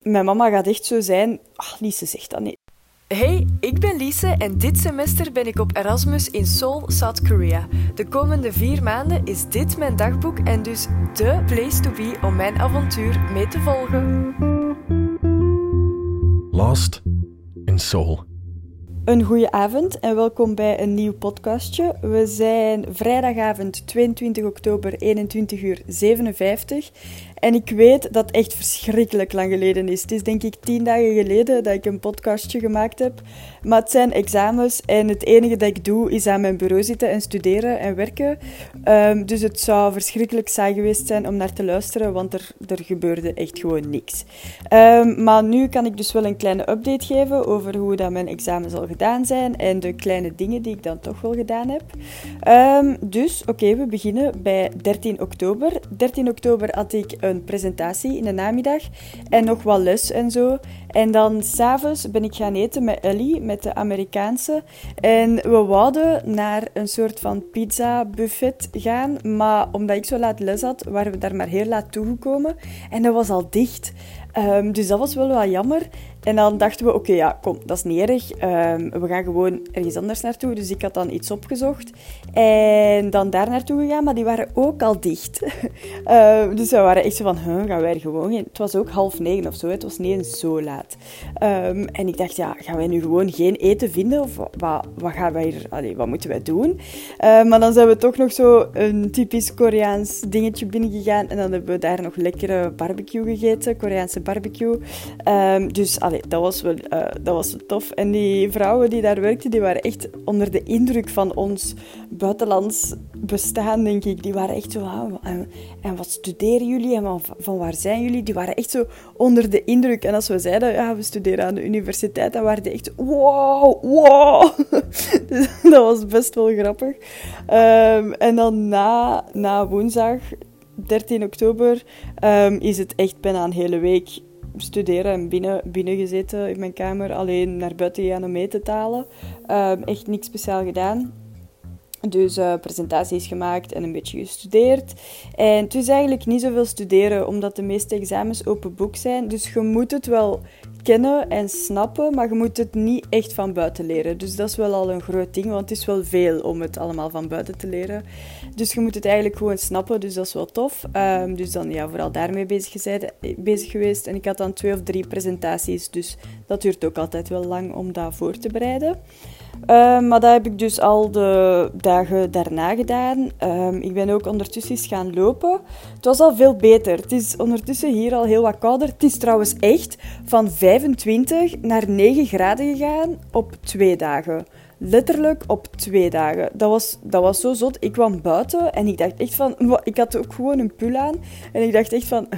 Mijn mama gaat echt zo zijn, ach, Lise zegt dat niet. Hey, ik ben Lise en dit semester ben ik op Erasmus in Seoul, South Korea. De komende vier maanden is dit mijn dagboek en dus de place to be om mijn avontuur mee te volgen. Lost in Seoul. Een goede avond en welkom bij een nieuw podcastje. We zijn vrijdagavond 22 oktober 21 uur 57 en ik weet dat het echt verschrikkelijk lang geleden is. Het is denk ik tien dagen geleden dat ik een podcastje gemaakt heb. Maar het zijn examens en het enige dat ik doe is aan mijn bureau zitten en studeren en werken. Ehm, dus het zou verschrikkelijk saai geweest zijn om naar te luisteren, want er, er gebeurde echt gewoon niks. Um, maar nu kan ik dus wel een kleine update geven over hoe dat mijn examens al gedaan zijn en de kleine dingen die ik dan toch wel gedaan heb. Um, dus oké, we beginnen bij 13 oktober. 13 oktober had ik een presentatie in de namiddag en nog wat les en zo. En dan s'avonds ben ik gaan eten met Ellie, met de Amerikaanse. En we wouden naar een soort van pizza buffet gaan. Maar omdat ik zo laat les had, waren we daar maar heel laat toegekomen. En dat was al dicht. Um, dus dat was wel wat jammer. En dan dachten we, oké, ja, kom, dat is niet erg. Um, we gaan gewoon ergens anders naartoe. Dus ik had dan iets opgezocht. En dan daar naartoe gegaan, maar die waren ook al dicht. uh, dus we waren echt zo van, huh, gaan wij er gewoon? Het was ook half negen of zo, het was niet eens zo laat. En ik dacht, ja, gaan wij nu gewoon geen eten vinden? Of wat, wat gaan wij hier, allee, wat moeten wij doen? Maar dan zijn we toch nog zo een typisch Koreaans dingetje binnengegaan. En dan hebben we daar nog lekkere barbecue gegeten, Koreaanse barbecue. Um, dus dat, was wel, uh, dat was wel tof. En die vrouwen die daar werkten, die waren echt onder de indruk van ons buitenlands bestaan, denk ik. Die waren echt zo, ah, en, wat studeren jullie en van, van, waar zijn jullie? Die waren echt zo onder de indruk. En als we zeiden, ja, we studeren aan de universiteit, dan waren die echt, wow, wow. dus dat was best wel grappig. Um, en dan na, na woensdag, 13 oktober, um, is het echt bijna een hele week studeren en binnen, binnen gezeten in mijn kamer. Alleen naar buiten gaan om mee te talen. Um, echt niks speciaal gedaan. Dus uh, presentaties gemaakt en een beetje gestudeerd. En het is eigenlijk niet zoveel studeren, omdat de meeste examens open boek zijn. Dus je moet het wel kennen en snappen, maar je moet het niet echt van buiten leren. Dus dat is wel al een groot ding, want het is wel veel om het allemaal van buiten te leren. Dus je moet het eigenlijk gewoon snappen, dus dat is wel tof. Um, dus dan ja, vooral daarmee bezig, bezig geweest. En ik had dan twee of drie presentaties, dus dat duurt ook altijd wel lang om dat voor te bereiden. Uh, maar dat heb ik dus al de dagen daarna gedaan. Uh, ik ben ook ondertussen eens gaan lopen. Het was al veel beter. Het is ondertussen hier al heel wat kouder. Het is trouwens echt van 25 naar 9 graden gegaan op twee dagen. Letterlijk op twee dagen. Dat was, dat was zo zot. Ik kwam buiten en ik dacht echt van... Ik had ook gewoon een pul aan. En ik dacht echt van...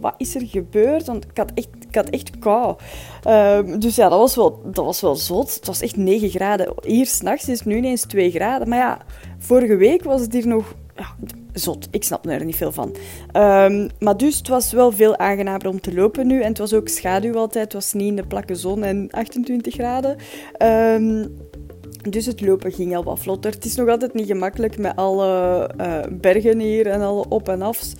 Wat is er gebeurd? Want ik had echt, ik had echt kou. Um, dus ja, dat was, wel, dat was wel zot. Het was echt 9 graden. Hier s'nachts is het nu ineens 2 graden. Maar ja, vorige week was het hier nog... Ja, zot. Ik snap er niet veel van. Um, maar dus, het was wel veel aangenamer om te lopen nu. En het was ook schaduw altijd. Het was niet in de plakke zon en 28 graden. Um, dus het lopen ging al wat vlotter. Het is nog altijd niet gemakkelijk met alle uh, bergen hier en alle op- en afs.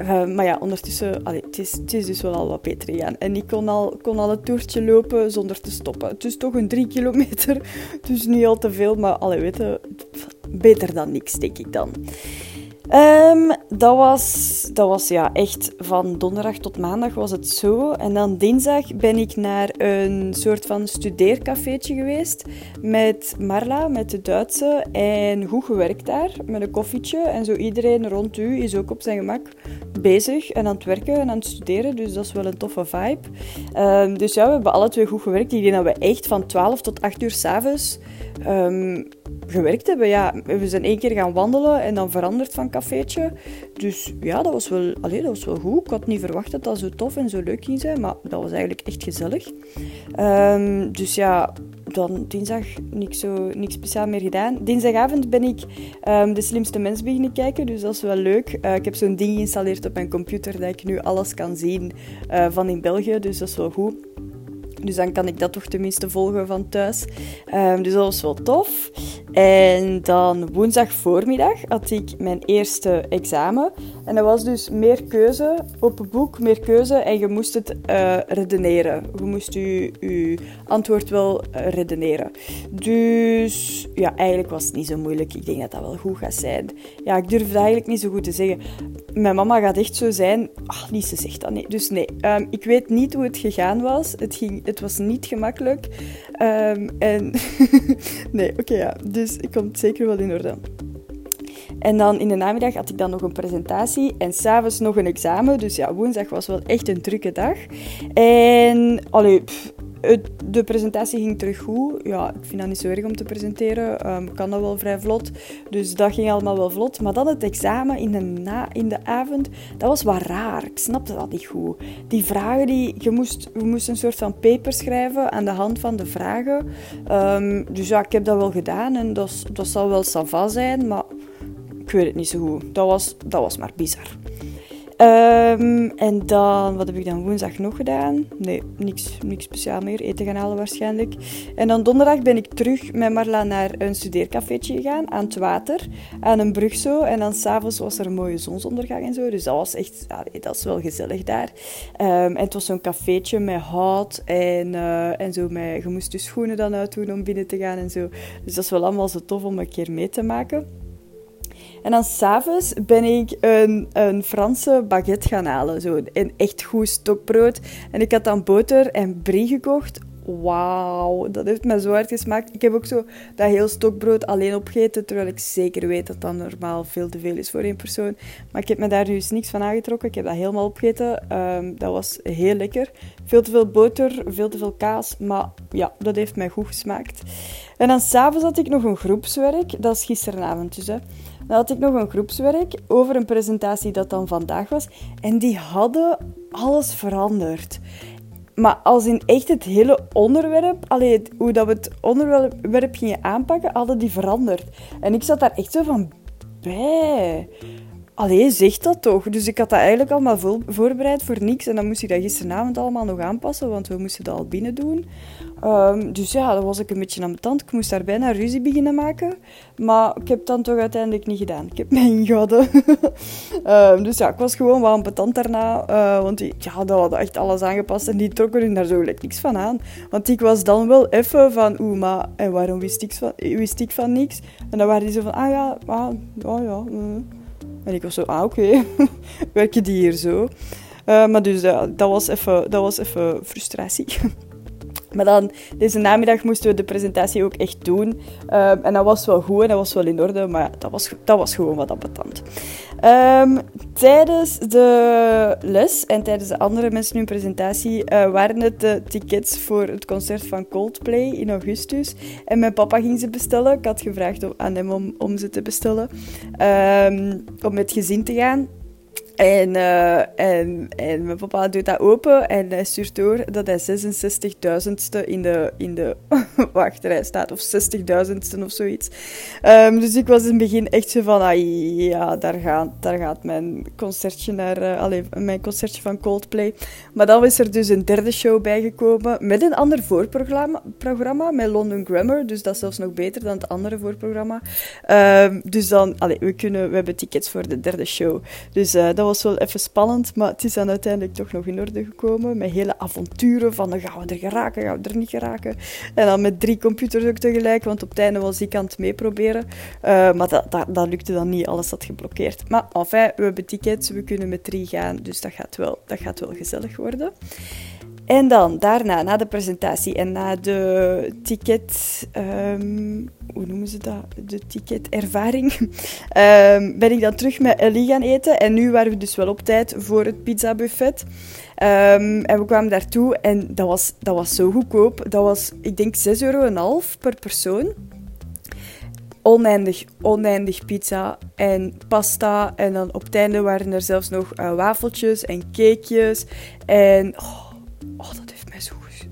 Uh, maar ja, ondertussen, allee, het, is, het is dus wel al wat beter gegaan. En ik kon al, kon al het toertje lopen zonder te stoppen. Het is toch een drie kilometer, dus niet al te veel. Maar allee, weet je, beter dan niks, denk ik dan. Um, dat, was, dat was ja echt van donderdag tot maandag was het zo. En dan dinsdag ben ik naar een soort van studeercafeetje geweest met Marla, met de Duitse. En goed gewerkt daar, met een koffietje. En zo iedereen rond u is ook op zijn gemak bezig en aan het werken en aan het studeren. Dus dat is wel een toffe vibe. Um, dus ja, we hebben alle twee goed gewerkt. Ik denk dat we echt van 12 tot 8 uur s'avonds um, gewerkt hebben. Ja, we zijn één keer gaan wandelen en dan veranderd van cafeetje. Dus ja, dat was, wel, allee, dat was wel goed. Ik had niet verwacht dat dat zo tof en zo leuk ging zijn, maar dat was eigenlijk echt gezellig. Um, dus ja, dan dinsdag niks, zo, niks speciaal meer gedaan. Dinsdagavond ben ik um, De Slimste Mens beginnen kijken, dus dat is wel leuk. Uh, ik heb zo'n ding geïnstalleerd op mijn computer dat ik nu alles kan zien uh, van in België, dus dat is wel goed. Dus dan kan ik dat toch tenminste volgen van thuis. Um, dus dat was wel tof. En dan woensdag voormiddag had ik mijn eerste examen. En dat was dus meer keuze, open boek, meer keuze en je moest het uh, redeneren. Je moest je, je antwoord wel uh, redeneren. Dus ja, eigenlijk was het niet zo moeilijk. Ik denk dat dat wel goed gaat zijn. Ja, ik durf het eigenlijk niet zo goed te zeggen. Mijn mama gaat echt zo zijn. Ach, Lise zegt dat niet. Dus nee, um, ik weet niet hoe het gegaan was. Het, ging, het was niet gemakkelijk. Um, en nee, oké, ja. Dus ik komt zeker wel in orde. En dan in de namiddag had ik dan nog een presentatie en s'avonds nog een examen. Dus ja, woensdag was wel echt een drukke dag. En allee, de presentatie ging terug goed. Ja, ik vind dat niet zo erg om te presenteren. Ik kan dat wel vrij vlot. Dus dat ging allemaal wel vlot. Maar dan het examen in de, na, in de avond, dat was wat raar. Ik snapte dat niet goed. Die vragen, die, je, moest, je moest een soort van paper schrijven aan de hand van de vragen. Um, dus ja, ik heb dat wel gedaan. En dat, dat zal wel sava zijn, maar ik weet het niet zo goed. Dat was, dat was maar bizar. Um, en dan, wat heb ik dan woensdag nog gedaan? Nee, niks, niks speciaal meer. Eten gaan halen waarschijnlijk. En dan donderdag ben ik terug met Marla naar een studeercafeetje gegaan, aan het water, aan een brug zo. En dan s'avonds was er een mooie zonsondergang en zo. Dus dat was echt, dat is wel gezellig daar. Um, en het was zo'n cafeetje met hout en, uh, en zo. Met, je moest je schoenen dan uitdoen om binnen te gaan en zo. Dus dat is wel allemaal zo tof om een keer mee te maken. En dan s'avonds ben ik een, een Franse baguette gaan halen. Zo een echt goed stokbrood. En ik had dan boter en brie gekocht. Wauw, dat heeft me zo hard gesmaakt. Ik heb ook zo dat heel stokbrood alleen opgegeten, terwijl ik zeker weet dat dat normaal veel te veel is voor één persoon. Maar ik heb me daar dus niks van aangetrokken. Ik heb dat helemaal opgegeten. Um, dat was heel lekker. Veel te veel boter, veel te veel kaas, maar ja, dat heeft mij goed gesmaakt. En dan s'avonds had ik nog een groepswerk. Dat is gisteravond dus, hè. Dan had ik nog een groepswerk over een presentatie dat dan vandaag was. En die hadden alles veranderd. Maar als in echt het hele onderwerp, allee, hoe dat we het onderwerp gingen aanpakken, hadden die veranderd. En ik zat daar echt zo van bij. Allee, zeg dat toch. Dus ik had dat eigenlijk allemaal voorbereid voor niks. En dan moest ik dat gisteravond allemaal nog aanpassen, want we moesten dat al binnen doen. Um, dus ja, dat was ik een beetje aan mijn tand. Ik moest daar bijna ruzie beginnen maken. Maar ik heb het dan toch uiteindelijk niet gedaan. Ik heb mij ingehouden. dus ja, ik was gewoon wel ambetant daarna. Uh, want die, ja, dat hadden echt alles aangepast. En die trokken er daar zo gelijk niks van aan. Want ik was dan wel even van... Oeh, maar en waarom wist ik van, wist ik van niks? En dan waren die zo van... Ah ja, oh, ja. Mm. En ik was zo... Ah, oké. Okay. Werken die hier zo? Uh, maar dus uh, dat, was even, dat was even frustratie. Maar dan, deze namiddag moesten we de presentatie ook echt doen. Um, en dat was wel goed en dat was wel in orde, maar dat was, dat was gewoon wat ambetant. Um, tijdens de les en tijdens de andere mensen hun presentatie uh, waren het de tickets voor het concert van Coldplay in augustus. En mijn papa ging ze bestellen. Ik had gevraagd aan hem om, om ze te bestellen. Um, om met gezin te gaan. En, uh, en, en mijn papa doet dat open en hij stuurt door dat hij 66.000ste in de, in de wachtrij staat. Of 60.000ste of zoiets. Um, dus ik was in het begin echt zo van, ah, ja, daar gaat, daar gaat mijn concertje naar, uh, mijn concertje van Coldplay. Maar dan is er dus een derde show bijgekomen met een ander voorprogramma, programma, met London Grammar. Dus dat is zelfs nog beter dan het andere voorprogramma. Um, dus dan, allez, we, kunnen, we hebben tickets voor de derde show. Dus uh, dat was was wel even spannend, maar het is dan uiteindelijk toch nog in orde gekomen. Met hele avonturen van gaan we er geraken, gaan we er niet geraken. En dan met drie computers ook tegelijk, want op het einde was ik aan het meeproberen. Uh, maar dat, lukte dan niet, alles had geblokkeerd. Maar enfin, we hebben tickets, we kunnen met drie gaan, dus dat gaat wel, dat gaat wel gezellig worden. En dan daarna, na de presentatie en na de ticket, um, hoe noemen ze dat? De ticketervaring, um, ben ik dan terug met Ellie gaan eten. En nu waren we dus wel op tijd voor het pizzabuffet. Um, en we kwamen daartoe en dat was, dat was zo goedkoop. Dat was, ik denk, 6,5 euro per persoon oneindig, oneindig pizza en pasta. En dan op het einde waren er zelfs nog uh, wafeltjes en cakejes. En oh,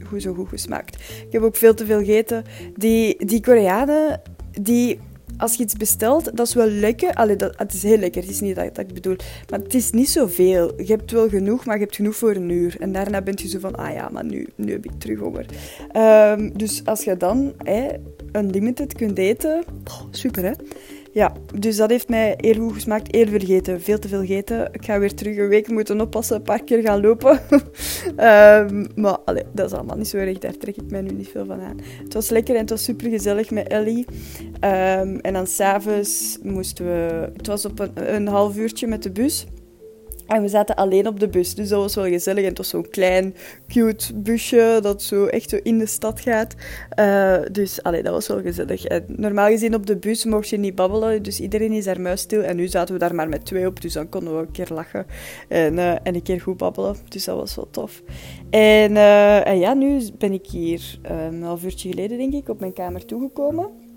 goed, zo goed gesmaakt. Ik heb ook veel te veel gegeten. Die, die Koreanen, die als je iets bestelt, dat is wel lekker. Allee, dat, het is heel lekker, het is niet dat, dat ik bedoel. Maar het is niet zoveel. Je hebt wel genoeg, maar je hebt genoeg voor een uur. En daarna ben je zo van, ah ja, maar nu, nu heb ik terug honger. Um, dus als je dan een unlimited kunt eten, oh, super hè. Ja, dus dat heeft mij heel goed gesmaakt. Heel veel gegeten, veel te veel gegeten. Ik ga weer terug een week moeten oppassen, een paar keer gaan lopen. Ehm, maar dat is allemaal niet zo erg, daar trek ik mij nu niet veel van aan. Het was lekker en het was super gezellig met Ellie. Um, en dan s'avonds moesten we... Het was op een half uurtje met de bus. En we zaten alleen op de bus, dus dat was wel gezellig. En het was zo'n klein, cute busje dat zo echt zo in de stad gaat. Uh, dus allee, dat was wel gezellig. En normaal gezien op de bus mocht je niet babbelen, dus iedereen is daar muisstil. En nu zaten we daar maar met twee op, dus dan konden we een keer lachen en, uh, en een keer goed babbelen. Dus dat was wel tof. En, uh, en ja, nu ben ik hier een half uurtje geleden, denk ik, op mijn kamer toegekomen.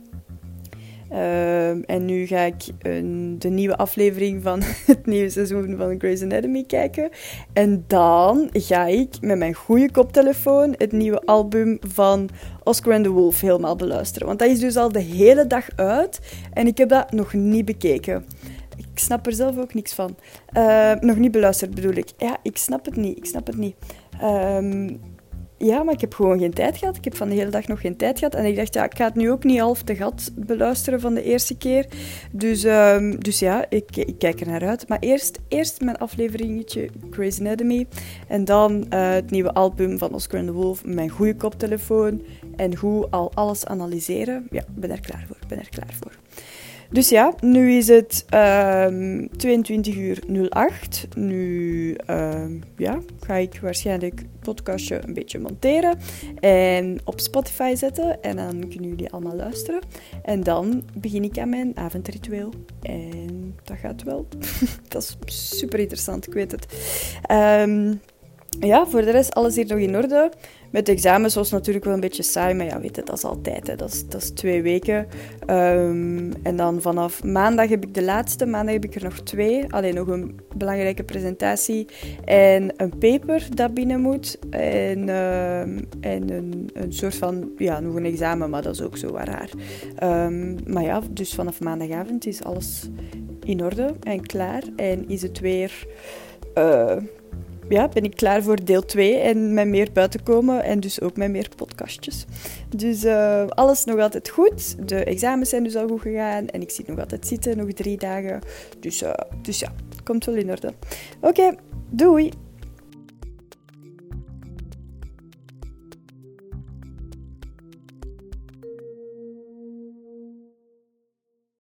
Uh, en nu ga ik een, de nieuwe aflevering van het nieuwe seizoen van Grey's Anatomy kijken. En dan ga ik met mijn goede koptelefoon het nieuwe album van Oscar and the Wolf helemaal beluisteren. Want dat is dus al de hele dag uit en ik heb dat nog niet bekeken. Ik snap er zelf ook niks van. Uh, nog niet beluisterd bedoel ik. Ja, ik snap het niet. Ik snap het niet. Um, ja, maar ik heb gewoon geen tijd gehad. Ik heb van de hele dag nog geen tijd gehad. En ik dacht, ja, ik ga het nu ook niet half te gat beluisteren van de eerste keer. Dus, um, dus ja, ik, ik, kijk er naar uit. Maar eerst, eerst mijn afleveringetje Grey's Anatomy. En dan uh, het nieuwe album van Oscar and the Wolf. Mijn goede koptelefoon. En hoe al alles analyseren. Ja, ik ben er klaar voor. ben er klaar voor. Dus ja, nu is het um, 22 uur 08. Nu um, ja, ga ik waarschijnlijk het podcastje een beetje monteren en op Spotify zetten. En dan kunnen jullie allemaal luisteren. En dan begin ik aan mijn avondritueel. En dat gaat wel. dat is super interessant, ik weet het. Um, ja, voor de rest alles hier nog in orde. Met examens was het natuurlijk wel een beetje saai, maar ja, weet je, dat is altijd. Hè. Dat, is, dat is twee weken. Um, en dan vanaf maandag heb ik de laatste. Maandag heb ik er nog twee. Alleen nog een belangrijke presentatie en een paper dat binnen moet. En, um, en een, een soort van, ja, nog een examen, maar dat is ook zo raar. Um, maar ja, dus vanaf maandagavond is alles in orde en klaar. En is het weer... Uh, ja, ben ik klaar voor deel 2 en met meer buiten komen en dus ook met meer podcastjes. Dus uh, alles nog altijd goed. De examens zijn dus al goed gegaan en ik zit nog altijd zitten, nog drie dagen. Dus, uh, dus ja, komt wel in orde. Oké, doei!